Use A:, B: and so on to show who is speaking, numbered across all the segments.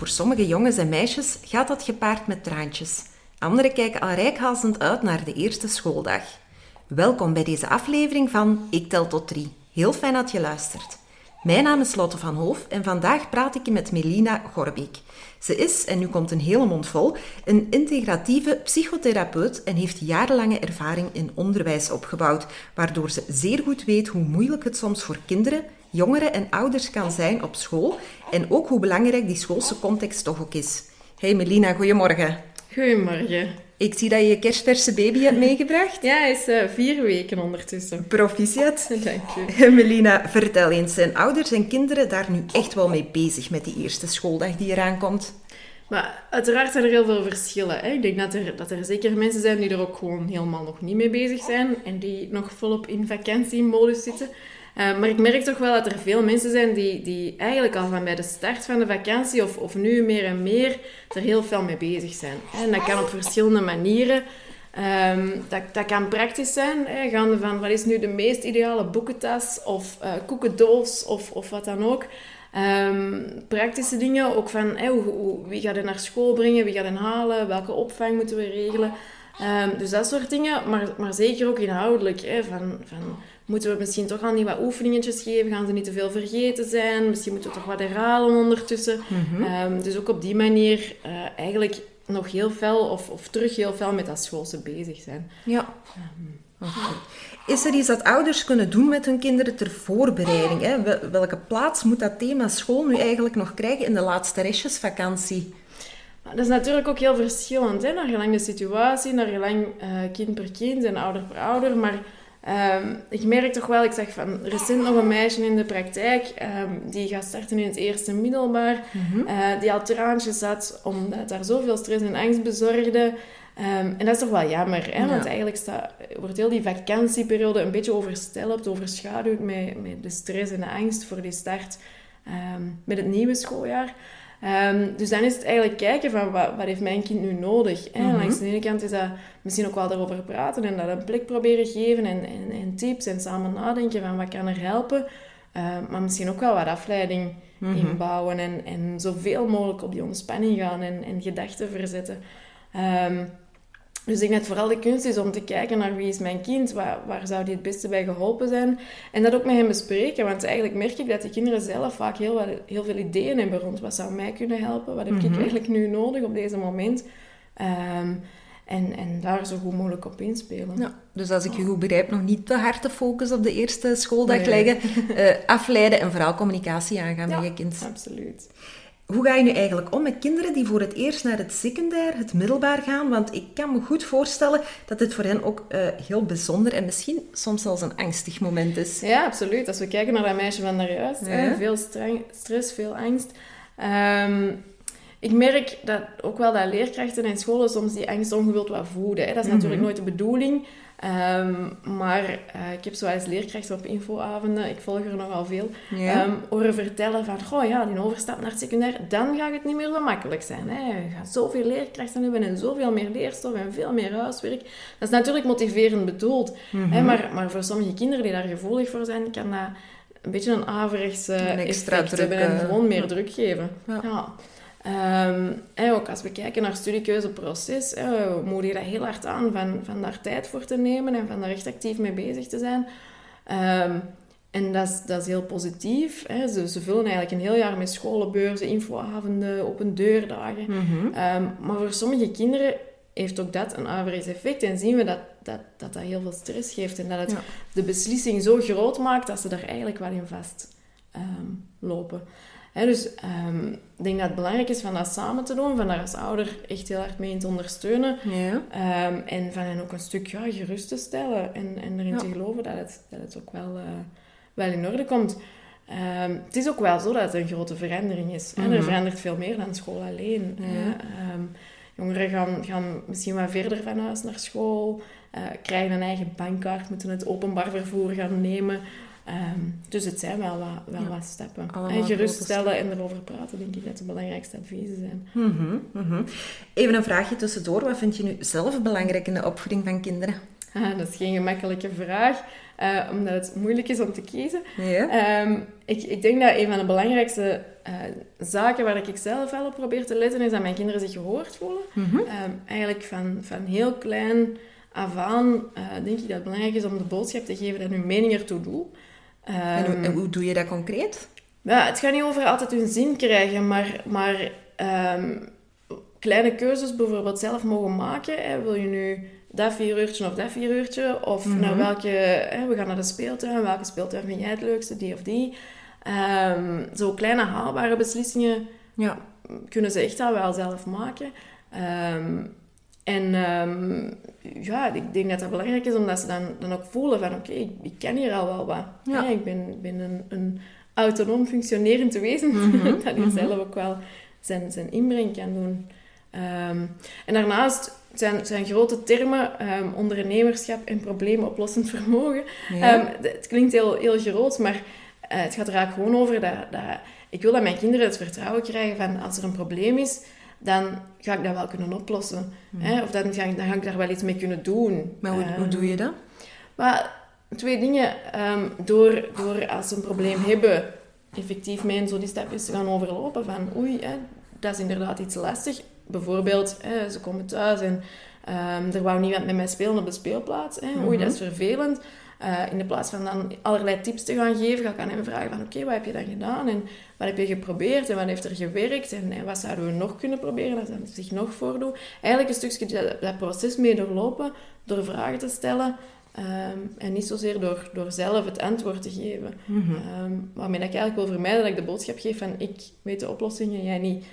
A: Voor sommige jongens en meisjes gaat dat gepaard met traantjes. Anderen kijken al rijkhalsend uit naar de eerste schooldag. Welkom bij deze aflevering van Ik tel tot drie. Heel fijn dat je luistert. Mijn naam is Lotte van Hoof en vandaag praat ik met Melina Gorbik. Ze is, en nu komt een hele mond vol, een integratieve psychotherapeut en heeft jarenlange ervaring in onderwijs opgebouwd, waardoor ze zeer goed weet hoe moeilijk het soms voor kinderen, jongeren en ouders kan zijn op school en ook hoe belangrijk die schoolse context toch ook is. Hey Melina, goedemorgen.
B: Goedemorgen.
A: Ik zie dat je je kerstverse baby hebt meegebracht.
B: Ja, hij is uh, vier weken ondertussen.
A: Proficiat.
B: Dank je.
A: Melina, vertel eens, zijn ouders en kinderen daar nu echt wel mee bezig met die eerste schooldag die eraan komt?
B: Maar uiteraard zijn er heel veel verschillen. Hè? Ik denk dat er, dat er zeker mensen zijn die er ook gewoon helemaal nog niet mee bezig zijn en die nog volop in vakantiemodus zitten. Uh, maar ik merk toch wel dat er veel mensen zijn die, die eigenlijk al van bij de start van de vakantie of, of nu meer en meer er heel veel mee bezig zijn. En dat kan op verschillende manieren. Um, dat, dat kan praktisch zijn, hè, gaande van wat is nu de meest ideale boekentas of uh, koekendoos of, of wat dan ook. Um, praktische dingen, ook van wie gaat er naar school brengen, wie gaat er halen, welke opvang moeten we regelen. Um, dus dat soort dingen, maar, maar zeker ook inhoudelijk. Hè, van, van Moeten we misschien toch al niet wat oefeningetjes geven? Gaan ze niet te veel vergeten zijn? Misschien moeten we toch wat herhalen ondertussen. Mm dus ook op die manier uh, eigenlijk nog heel fel of, of terug heel fel met dat schoolse bezig zijn.
A: Ja. Um, Is er iets dat ouders kunnen doen met hun kinderen ter voorbereiding? Hè? Welke plaats moet dat thema school nu eigenlijk nog krijgen in de laatste restjesvakantie?
B: Dat is natuurlijk ook heel verschillend, hè? naar gelang de situatie, naar gelang uh, kind per kind en ouder per ouder. Maar Um, ik merk toch wel, ik zag van recent nog een meisje in de praktijk, um, die gaat starten in het eerste middelbaar, mm -hmm. uh, die al traantjes had omdat daar zoveel stress en angst bezorgde. Um, en dat is toch wel jammer, hè? Ja. want eigenlijk staat, wordt heel die vakantieperiode een beetje overstelpt, overschaduwd met, met de stress en de angst voor die start met het nieuwe schooljaar. Um, dus dan is het eigenlijk kijken van wat, wat heeft mijn kind nu nodig. Hè? Mm -hmm. Langs de ene kant is dat misschien ook wel daarover praten en dat een blik proberen geven en, en, en tips en samen nadenken van wat kan er helpen. Uh, maar misschien ook wel wat afleiding mm -hmm. inbouwen en, en zoveel mogelijk op die ontspanning gaan en, en gedachten verzetten. Um, dus ik denk dat vooral de kunst is om te kijken naar wie is mijn kind, waar, waar zou die het beste bij geholpen zijn. En dat ook met hem bespreken, want eigenlijk merk ik dat de kinderen zelf vaak heel, heel veel ideeën hebben rond wat zou mij kunnen helpen, wat heb mm -hmm. ik eigenlijk nu nodig op deze moment. Um, en, en daar zo goed mogelijk op inspelen.
A: Ja, dus als ik je goed begrijp, nog niet te hard de focus op de eerste schooldag nee. leggen. Uh, afleiden en vooral communicatie aangaan
B: ja,
A: met je kind.
B: absoluut.
A: Hoe ga je nu eigenlijk om met kinderen die voor het eerst naar het secundair, het middelbaar gaan? Want ik kan me goed voorstellen dat dit voor hen ook uh, heel bijzonder en misschien soms zelfs een angstig moment is.
B: Ja, absoluut. Als we kijken naar dat meisje van daarjuist, ja. veel stress, veel angst. Um, ik merk dat ook wel dat leerkrachten en scholen soms die angst ongewild wat voeden. Hè. Dat is mm -hmm. natuurlijk nooit de bedoeling. Um, maar uh, ik heb zoals leerkrachten op infoavonden, ik volg er nogal veel, um, horen vertellen van, goh ja, die overstap naar het secundair, dan gaat het niet meer zo makkelijk zijn. Hè. Je gaat zoveel leerkrachten hebben en zoveel meer leerstof en veel meer huiswerk. Dat is natuurlijk motiverend bedoeld. Mm -hmm. hè, maar, maar voor sommige kinderen die daar gevoelig voor zijn, kan dat een beetje een averechts uh, effect hebben en gewoon meer druk geven. Ja. ja. Um, en ook als we kijken naar studiekeuzeproces, we moedigen dat heel hard aan van, van daar tijd voor te nemen en van daar echt actief mee bezig te zijn. Um, en dat is, dat is heel positief. Hè. Ze, ze vullen eigenlijk een heel jaar met scholenbeurzen, infoavonden, open deurdagen. Mm -hmm. um, maar voor sommige kinderen heeft ook dat een averechts effect. En zien we dat dat, dat dat heel veel stress geeft. En dat het ja. de beslissing zo groot maakt dat ze daar eigenlijk wel in vast lopen. He, dus um, ik denk dat het belangrijk is van dat samen te doen, van daar als ouder echt heel hard mee te ondersteunen. Ja. Um, en van hen ook een stuk ja, gerust te stellen en, en erin ja. te geloven dat het, dat het ook wel, uh, wel in orde komt. Ehm, het is ook wel zo dat het een grote verandering is. En er verandert veel meer dan school alleen. Ehm, jongeren gaan, gaan misschien wat verder van huis naar school, eh, krijgen een eigen bankkaart, moeten het openbaar vervoer gaan nemen. Ehm, dus het zijn wel wat, wel
A: Ja.
B: wat stappen.
A: Allemaal
B: en geruststellen en erover praten, denk ik dat de belangrijkste adviezen zijn.
A: Mhm, mhm. Even een vraagje tussendoor. Wat vind je nu zelf belangrijk in de opvoeding van kinderen?
B: Ah, dat is geen gemakkelijke vraag, eh, omdat het moeilijk is om te kiezen. Ehm, ik, ik denk dat een van de belangrijkste eh, zaken waar ik zelf wel op probeer te letten, is dat mijn kinderen zich gehoord voelen.
A: Mhm.
B: Ehm, eigenlijk van, van heel klein af aan eh, denk ik dat het belangrijk is om de boodschap te geven dat hun mening ertoe doet.
A: En, hoe,
B: Ehm,
A: en hoe doe je dat concreet?
B: ja, het gaat niet over altijd hun zin krijgen, maar, maar ehm, kleine keuzes bijvoorbeeld zelf mogen maken. Hè. Wil je nu dat vier uurtje of dat vier uurtje? Of
A: Mhm.
B: naar welke... Hè, we gaan naar de speeltuin. Welke speeltuin vind jij het leukste? Die of die? Ehm, zo kleine haalbare beslissingen
A: Ja.
B: kunnen ze echt al wel zelf maken. En ehm, ja, ik denk dat dat belangrijk is, omdat ze dan, dan ook voelen van... Oké, ik, ik ken hier al wel wat.
A: Ja.
B: Ik ben, ben een, een autonoom functionerend wezen.
A: Mhm,
B: dat hier zelf ook wel zijn, zijn inbreng kan doen. Ehm, en daarnaast zijn, zijn grote termen ehm, ondernemerschap en probleemoplossend vermogen.
A: Ja.
B: Het klinkt heel, heel groot, maar eh, het gaat er eigenlijk gewoon over dat, dat... Ik wil dat mijn kinderen het vertrouwen krijgen van als er een probleem is, dan ga ik dat wel kunnen oplossen. Hè? Of dan ga, ik, dan ga ik daar wel iets mee kunnen doen.
A: Hmm. maar hoe, hoe
B: Ehm,
A: doe je dat?
B: maar twee dingen. Ehm, door, door als ze een probleem hebben, effectief mee in zo die stapjes te gaan overlopen. Van oei, hè, dat is inderdaad iets lastig. Bijvoorbeeld, hè, ze komen thuis en ehm, er wou niemand met mij spelen op de speelplaats. Hè. Oei, dat is vervelend. Eh, in de plaats van dan allerlei tips te gaan geven, ga ik aan hem vragen van oké, wat heb je dan gedaan? En wat heb je geprobeerd? En wat heeft er gewerkt? En, en wat zouden we nog kunnen proberen dat zich nog voordoet? Eigenlijk een stukje dat, dat proces mee doorlopen, door vragen te stellen. ehm, en niet zozeer door, door zelf het antwoord te geven. Ehm, waarmee ik eigenlijk wil vermijden dat ik de boodschap geef van ik weet de oplossing en jij niet.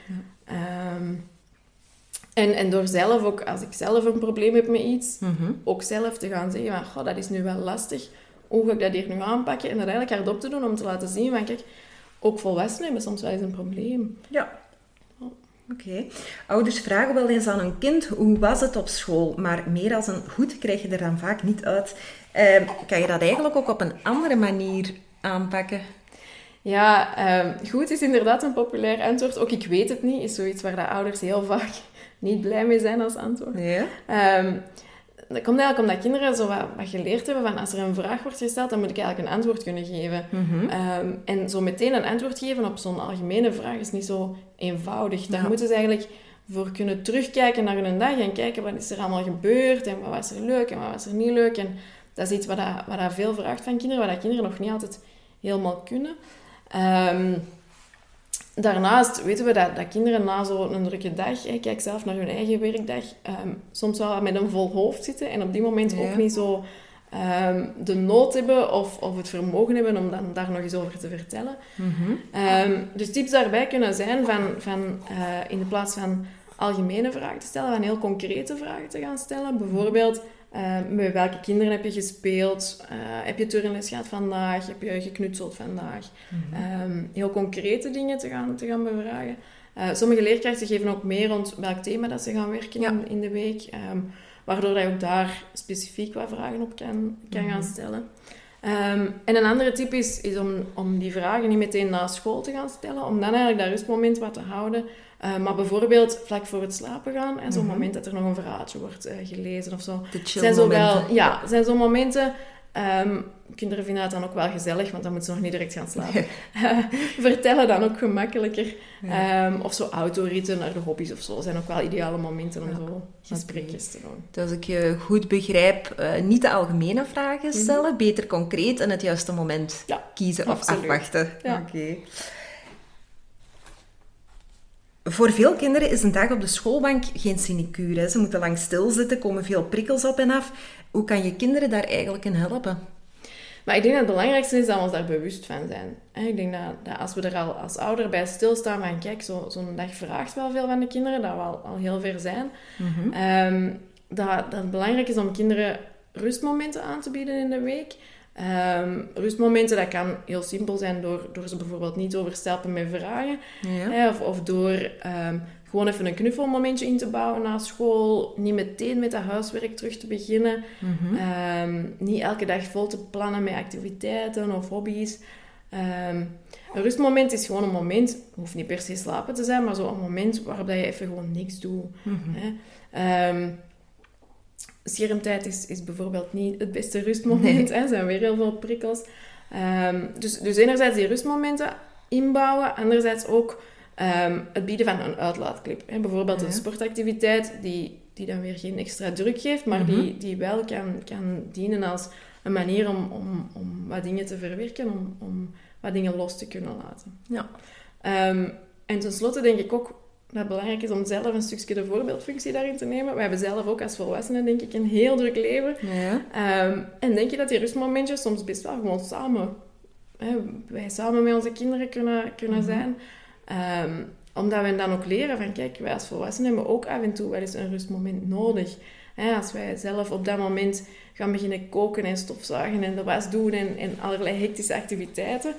B: Ehm, en, en door zelf ook, als ik zelf een probleem heb met iets,
A: Mhm.
B: ook zelf te gaan zeggen van, goh, dat is nu wel lastig. Hoe ga ik dat hier nu aanpakken? En dat eigenlijk hardop te doen om te laten zien van, kijk, ook volwassenen hebben soms wel eens een probleem.
A: Ja. Oké. Ouders vragen wel eens aan een kind hoe was het op school, maar meer als een goed krijg je er dan vaak niet uit. Eh, kan je dat eigenlijk ook op een andere manier aanpakken?
B: Ja, ehm, goed is inderdaad een populair antwoord. Ook ik weet het niet, is zoiets waar de ouders heel vaak niet blij mee zijn als antwoord.
A: Ja.
B: Ehm, dat komt eigenlijk omdat kinderen zo wat, wat geleerd hebben van als er een vraag wordt gesteld, dan moet ik eigenlijk een antwoord kunnen geven.
A: Mhm.
B: Ehm, en zo meteen een antwoord geven op zo'n algemene vraag is niet zo eenvoudig. Daar
A: Ja.
B: moeten ze eigenlijk voor kunnen terugkijken naar hun dag en kijken wat is er allemaal gebeurd en wat was er leuk en wat was er niet leuk. En dat is iets wat, dat, wat dat veel vraagt van kinderen, wat dat kinderen nog niet altijd helemaal kunnen. Ehm, daarnaast weten we dat, dat kinderen na zo'n drukke dag, hè, kijk zelf naar hun eigen werkdag, ehm, soms wel met een vol hoofd zitten en op die moment
A: Ja.
B: ook niet zo ehm, de nood hebben of, of het vermogen hebben om dan daar nog eens over te vertellen.
A: Mhm.
B: Dus tips daarbij kunnen zijn van, van eh, in de plaats van algemene vragen te stellen, van heel concrete vragen te gaan stellen. Bijvoorbeeld, eh, met welke kinderen heb je gespeeld? Eh, heb je turnles gehad vandaag? Heb je geknutseld vandaag? Ehm, heel concrete dingen te gaan, te gaan bevragen. Eh, sommige leerkrachten geven ook meer rond welk thema dat ze gaan werken
A: Ja.
B: in, in de week. ehm, waardoor dat je ook daar specifiek wat vragen op kan, kan gaan stellen. Ehm, en een andere tip is, is om, om die vragen niet meteen na school te gaan stellen, om dan eigenlijk dat rustmoment wat te houden. Eh, maar bijvoorbeeld vlak voor het slapen gaan, en zo'n
A: Mhm.
B: moment dat er nog een verhaaltje wordt eh, gelezen of zo. Zijn zo wel, ja, zijn zo'n momenten. ehm, kinderen vinden het dan ook wel gezellig, want dan moeten ze nog niet direct gaan slapen. Vertellen dan ook gemakkelijker. Ehm, of zo autoritten naar de hobby's of zo zijn ook wel ideale momenten om
A: Ja,
B: zo gesprekjes te doen.
A: Dus als ik je goed begrijp, eh, niet de algemene vragen stellen, beter concreet en het juiste moment
B: Ja,
A: kiezen of
B: absoluut.
A: afwachten.
B: Ja.
A: Oké. Voor veel kinderen is een dag op de schoolbank geen sinecure. Ze moeten lang stilzitten, komen veel prikkels op en af. Hoe kan je kinderen daar eigenlijk in helpen?
B: Maar ik denk dat het belangrijkste is dat we ons daar bewust van zijn. Ik denk dat, dat als we er al als ouder bij stilstaan van kijk, zo- zo'n dag vraagt wel veel van de kinderen, dat we al, al heel ver zijn.
A: Mhm.
B: Ehm, dat, dat het belangrijk is om kinderen rustmomenten aan te bieden in de week. Ehm, rustmomenten, dat kan heel simpel zijn door, door ze bijvoorbeeld niet te overstelpen met vragen.
A: Ja.
B: Hè, of, of door ehm, gewoon even een knuffelmomentje in te bouwen na school. Niet meteen met dat huiswerk terug te beginnen.
A: Mhm.
B: Ehm, niet elke dag vol te plannen met activiteiten of hobby's. Een rustmoment is gewoon een moment, hoeft niet per se slapen te zijn, maar zo'n moment waarop je even gewoon niks doet.
A: Mhm.
B: Hè. Schermtijd is, is bijvoorbeeld niet het beste rustmoment. hè. Er zijn weer heel veel prikkels. Ehm, dus, dus enerzijds die rustmomenten inbouwen, anderzijds ook ehm, het bieden van een uitlaatclip. Hè. Bijvoorbeeld
A: Ja.
B: een sportactiviteit die, die dan weer geen extra druk geeft, maar die, die wel kan, kan dienen als een manier om, om, om wat dingen te verwerken, om, om wat dingen los te kunnen laten.
A: Ja.
B: Ehm, en tenslotte denk ik ook dat het belangrijk is om zelf een stukje de voorbeeldfunctie daarin te nemen. We hebben zelf ook als volwassenen, denk ik, een heel druk leven.
A: Ja.
B: Ehm, en denk je dat die rustmomentjes soms best wel gewoon samen, hè, wij samen met onze kinderen kunnen, kunnen zijn. Ehm, omdat we dan ook leren van, kijk, wij als volwassenen hebben ook af en toe wel eens een rustmoment nodig. Hè, als wij zelf op dat moment gaan beginnen koken en stofzuigen en de was doen en, en allerlei hectische activiteiten,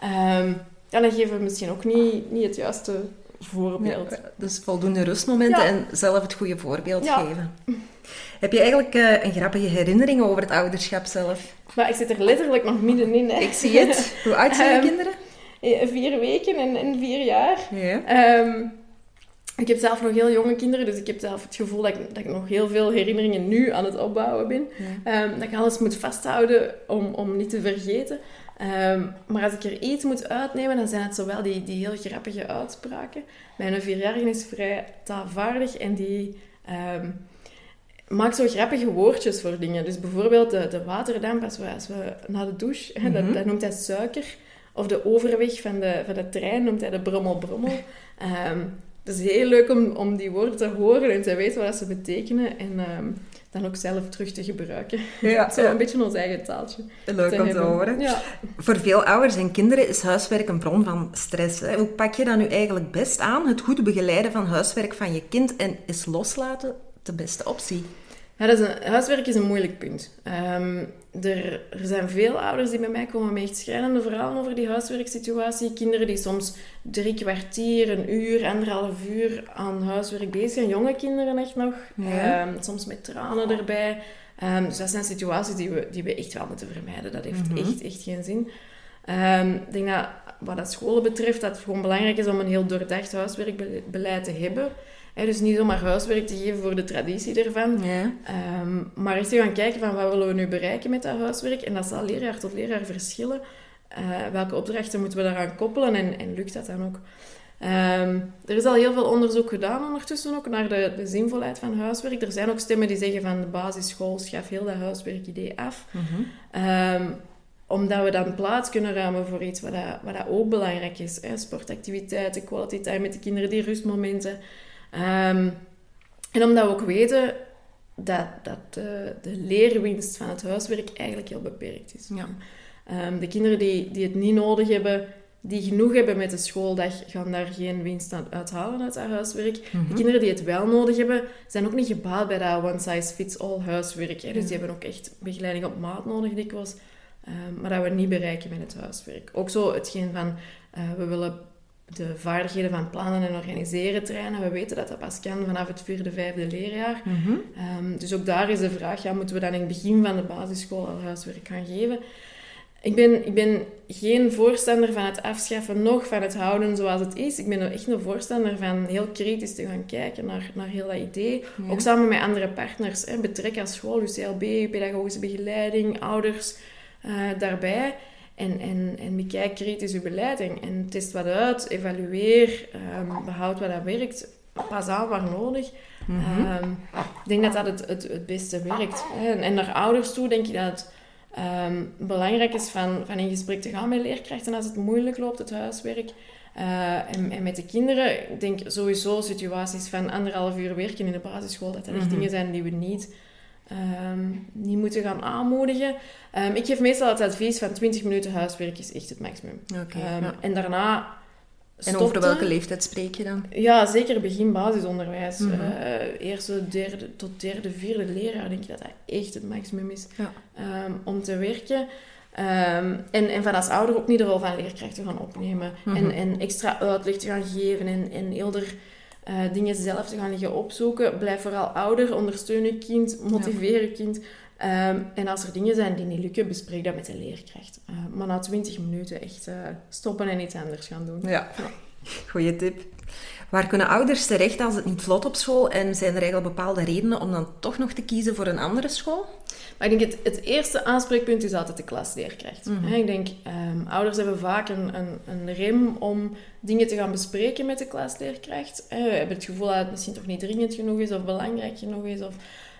B: ehm, dan geven we misschien ook niet, niet het juiste voorbeeld.
A: Ja, dus voldoende rustmomenten
B: Ja.
A: en zelf het goede voorbeeld
B: Ja.
A: geven. Heb je eigenlijk eh, een grappige herinnering over het ouderschap zelf?
B: Maar ik zit er letterlijk nog middenin. Hè.
A: Ik zie het. Hoe oud zijn je
B: Ehm,
A: kinderen?
B: Eh, Vier weken en, en vier jaar.
A: Ja.
B: Ehm, ik heb zelf nog heel jonge kinderen, dus ik heb zelf het gevoel dat ik, dat ik nog heel veel herinneringen nu aan het opbouwen ben. Ehm, dat ik alles moet vasthouden om, om niet te vergeten. Ehm, maar als ik er iets moet uitnemen, dan zijn het zowel die, die heel grappige uitspraken. Mijn vierjarige is vrij taalvaardig en die ehm, maakt zo grappige woordjes voor dingen. Dus bijvoorbeeld de, de waterdamp als we, als we na de douche, hè, dat, dat noemt hij suiker. Of de overweg van de, van de trein noemt hij de brommel-brommel. Het is heel leuk om, om die woorden te horen en te weten wat ze betekenen. En ehm, dan ook zelf terug te gebruiken.
A: Ja,
B: Zo een beetje ons eigen taaltje.
A: leuk om te horen.
B: Ja.
A: Voor veel ouders en kinderen is huiswerk een bron van stress. Hè. Hoe pak je dat nu eigenlijk best aan? Het goed begeleiden van huiswerk van je kind en is loslaten de beste optie?
B: Ja, dat is een, huiswerk is een moeilijk punt. Ehm, er, er zijn veel ouders die bij mij komen met echt schrijnende verhalen over die huiswerksituatie. Kinderen die soms drie kwartier, een uur, anderhalf uur aan huiswerk bezig zijn. Jonge kinderen echt nog.
A: Ja.
B: Ehm, soms met tranen erbij. Ehm, dus dat zijn situaties die we, die we echt wel moeten vermijden. Dat heeft echt, echt geen zin. Ik denk dat wat dat scholen betreft, dat het gewoon belangrijk is om een heel doordacht huiswerkbeleid te hebben. Dus niet zomaar huiswerk te geven voor de traditie ervan.
A: Ja.
B: Ehm, maar eens te gaan kijken van wat willen we nu bereiken met dat huiswerk. En dat zal leerjaar tot leerjaar verschillen. Eh, welke opdrachten moeten we daaraan koppelen en, en lukt dat dan ook? Ehm, er is al heel veel onderzoek gedaan ondertussen ook naar de, de zinvolheid van huiswerk. Er zijn ook stemmen die zeggen van de basisschool schaf heel dat huiswerkidee af. Ehm, omdat we dan plaats kunnen ruimen voor iets wat, dat, wat dat ook belangrijk is. Hè? Sportactiviteiten, quality time met de kinderen, die rustmomenten. Ehm, en omdat we ook weten dat, dat de, de leerwinst van het huiswerk eigenlijk heel beperkt is.
A: Ja.
B: Ehm, de kinderen die, die het niet nodig hebben, die genoeg hebben met de schooldag, gaan daar geen winst aan uithalen uit dat huiswerk. De kinderen die het wel nodig hebben, zijn ook niet gebaat bij dat one-size-fits-all huiswerk. Hè. Dus die hebben ook echt begeleiding op maat nodig dikwijls. Ehm, maar dat we niet bereiken met het huiswerk. Ook zo hetgeen van, eh, we willen de vaardigheden van plannen en organiseren trainen. We weten dat dat pas kan vanaf het vierde, vijfde leerjaar. Ehm, dus ook daar is de vraag, ja, moeten we dan in het begin van de basisschool al huiswerk gaan geven? Ik ben, ik ben geen voorstander van het afschaffen, nog van het houden zoals het is. Ik ben echt een voorstander van heel kritisch te gaan kijken naar, naar heel dat idee. Ook samen met andere partners. Hè. Betrek als school, UCLB, pedagogische begeleiding, ouders eh, daarbij. En, en, en bekijk kritisch uw beleid en, en test wat uit, evalueer, ehm, behoud wat dat werkt, pas aan waar nodig. Ehm, ik denk dat dat het, het, het beste werkt. En, en naar ouders toe denk ik dat het ehm, belangrijk is van, van in gesprek te gaan met leerkrachten als het moeilijk loopt, het huiswerk. Eh, en, en met de kinderen, ik denk sowieso situaties van anderhalf uur werken in de basisschool, dat dat echt dingen zijn die we niet, ehm, niet moeten gaan aanmoedigen. Ehm, ik geef meestal het advies van 20 minuten huiswerk is echt het maximum. Ehm,
A: ja.
B: En daarna
A: En over welke leeftijd spreek je dan?
B: Ja, zeker begin basisonderwijs.
A: Mhm.
B: Eh, eerste, derde tot derde, vierde leraar denk ik dat dat echt het maximum is
A: Ja.
B: om te werken. En, en van als ouder ook niet de rol van leerkracht te gaan opnemen. en,
A: Mhm.
B: en extra uitleg te gaan geven en, en eerder eh, dingen zelf te gaan liggen opzoeken. Blijf vooral ouder, ondersteun je kind, motiveer je kind. Ehm, en als er dingen zijn die niet lukken, bespreek dat met de leerkracht. Eh, maar na 20 minuten echt eh, stoppen en iets anders gaan doen.
A: Ja, goeie tip. Waar kunnen ouders terecht als het niet vlot op school en zijn er eigenlijk bepaalde redenen om dan toch nog te kiezen voor een andere school?
B: Maar ik denk het, het eerste aanspreekpunt is altijd de klasleerkracht.
A: Mhm.
B: Ik denk, ehm, ouders hebben vaak een, een, een rem om dingen te gaan bespreken met de klasleerkracht. We hebben het gevoel dat het misschien toch niet dringend genoeg is of belangrijk genoeg is. Of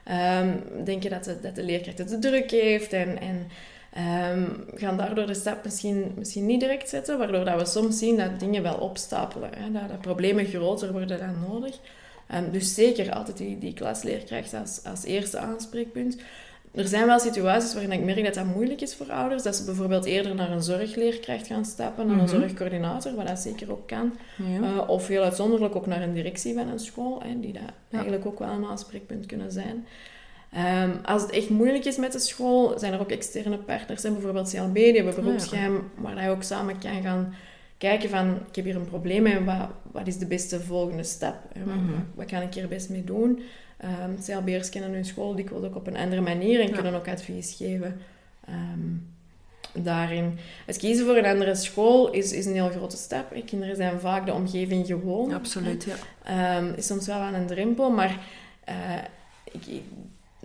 B: ehm, denken dat de, dat de leerkracht het te druk heeft en... en ehm, gaan daardoor de stap misschien, misschien niet direct zetten, waardoor dat we soms zien dat dingen wel opstapelen. Hè, dat, dat problemen groter worden dan nodig. Dus zeker altijd die, die klasleerkracht als, als eerste aanspreekpunt. Er zijn wel situaties waarin ik merk dat dat moeilijk is voor ouders. Dat ze bijvoorbeeld eerder naar een zorgleerkracht gaan stappen, naar
A: Mhm.
B: een zorgcoördinator, wat dat zeker ook kan.
A: Ja.
B: Eh, of heel uitzonderlijk ook naar een directie van een school, hè, die dat
A: Ja.
B: eigenlijk ook wel een aanspreekpunt kunnen zijn. Ehm, als het echt moeilijk is met de school, zijn er ook externe partners. Hè, bijvoorbeeld CLB, die hebben beroepsgeheim, waar je ook samen kan gaan kijken van, ik heb hier een probleem en wat, wat is de beste volgende stap? Wat,
A: Mhm.
B: wat kan ik hier best mee doen? Ehm CLB'ers kennen hun school dikwijls ook op een andere manier en
A: Ja.
B: kunnen ook advies geven ehm, daarin. Het kiezen voor een andere school is, is een heel grote stap. Kinderen zijn vaak de omgeving gewoon.
A: Absoluut, ja.
B: Ehm, is soms wel aan een drempel, maar eh, ik, ik-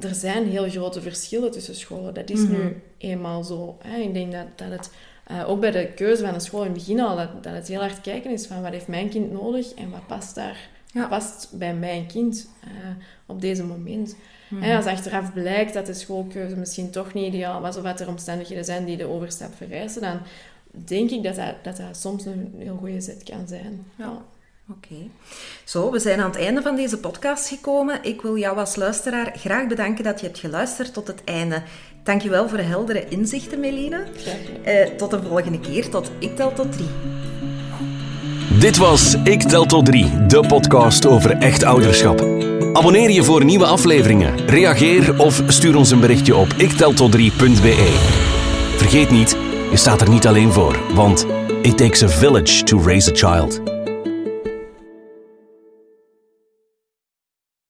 B: er zijn heel grote verschillen tussen scholen. Dat is
A: Mhm.
B: nu eenmaal zo. Hè. Ik denk dat, dat het eh, ook bij de keuze van een school in het begin al, dat, dat het heel hard kijken is van wat heeft mijn kind nodig en wat past daar,
A: Ja.
B: wat past bij mijn kind eh, op deze moment.
A: Mhm.
B: Als achteraf blijkt dat de schoolkeuze misschien toch niet ideaal was, of dat er omstandigheden zijn die de overstap vereisen, dan denk ik dat dat, dat, dat soms een heel goede zet kan zijn.
A: Ja. Oké. Zo, we zijn aan het einde van deze podcast gekomen. Ik wil jou als luisteraar graag bedanken dat je hebt geluisterd tot het einde. Dankjewel voor de heldere inzichten, Melina. Eh, tot de volgende keer. Tot ik tel tot drie.
C: Dit was Ik Tel Tot 3, de podcast over echt ouderschap. Abonneer je voor nieuwe afleveringen, reageer of stuur ons een berichtje op ikteltot3.be. Vergeet niet, je staat er niet alleen voor, want it takes a village to raise a child.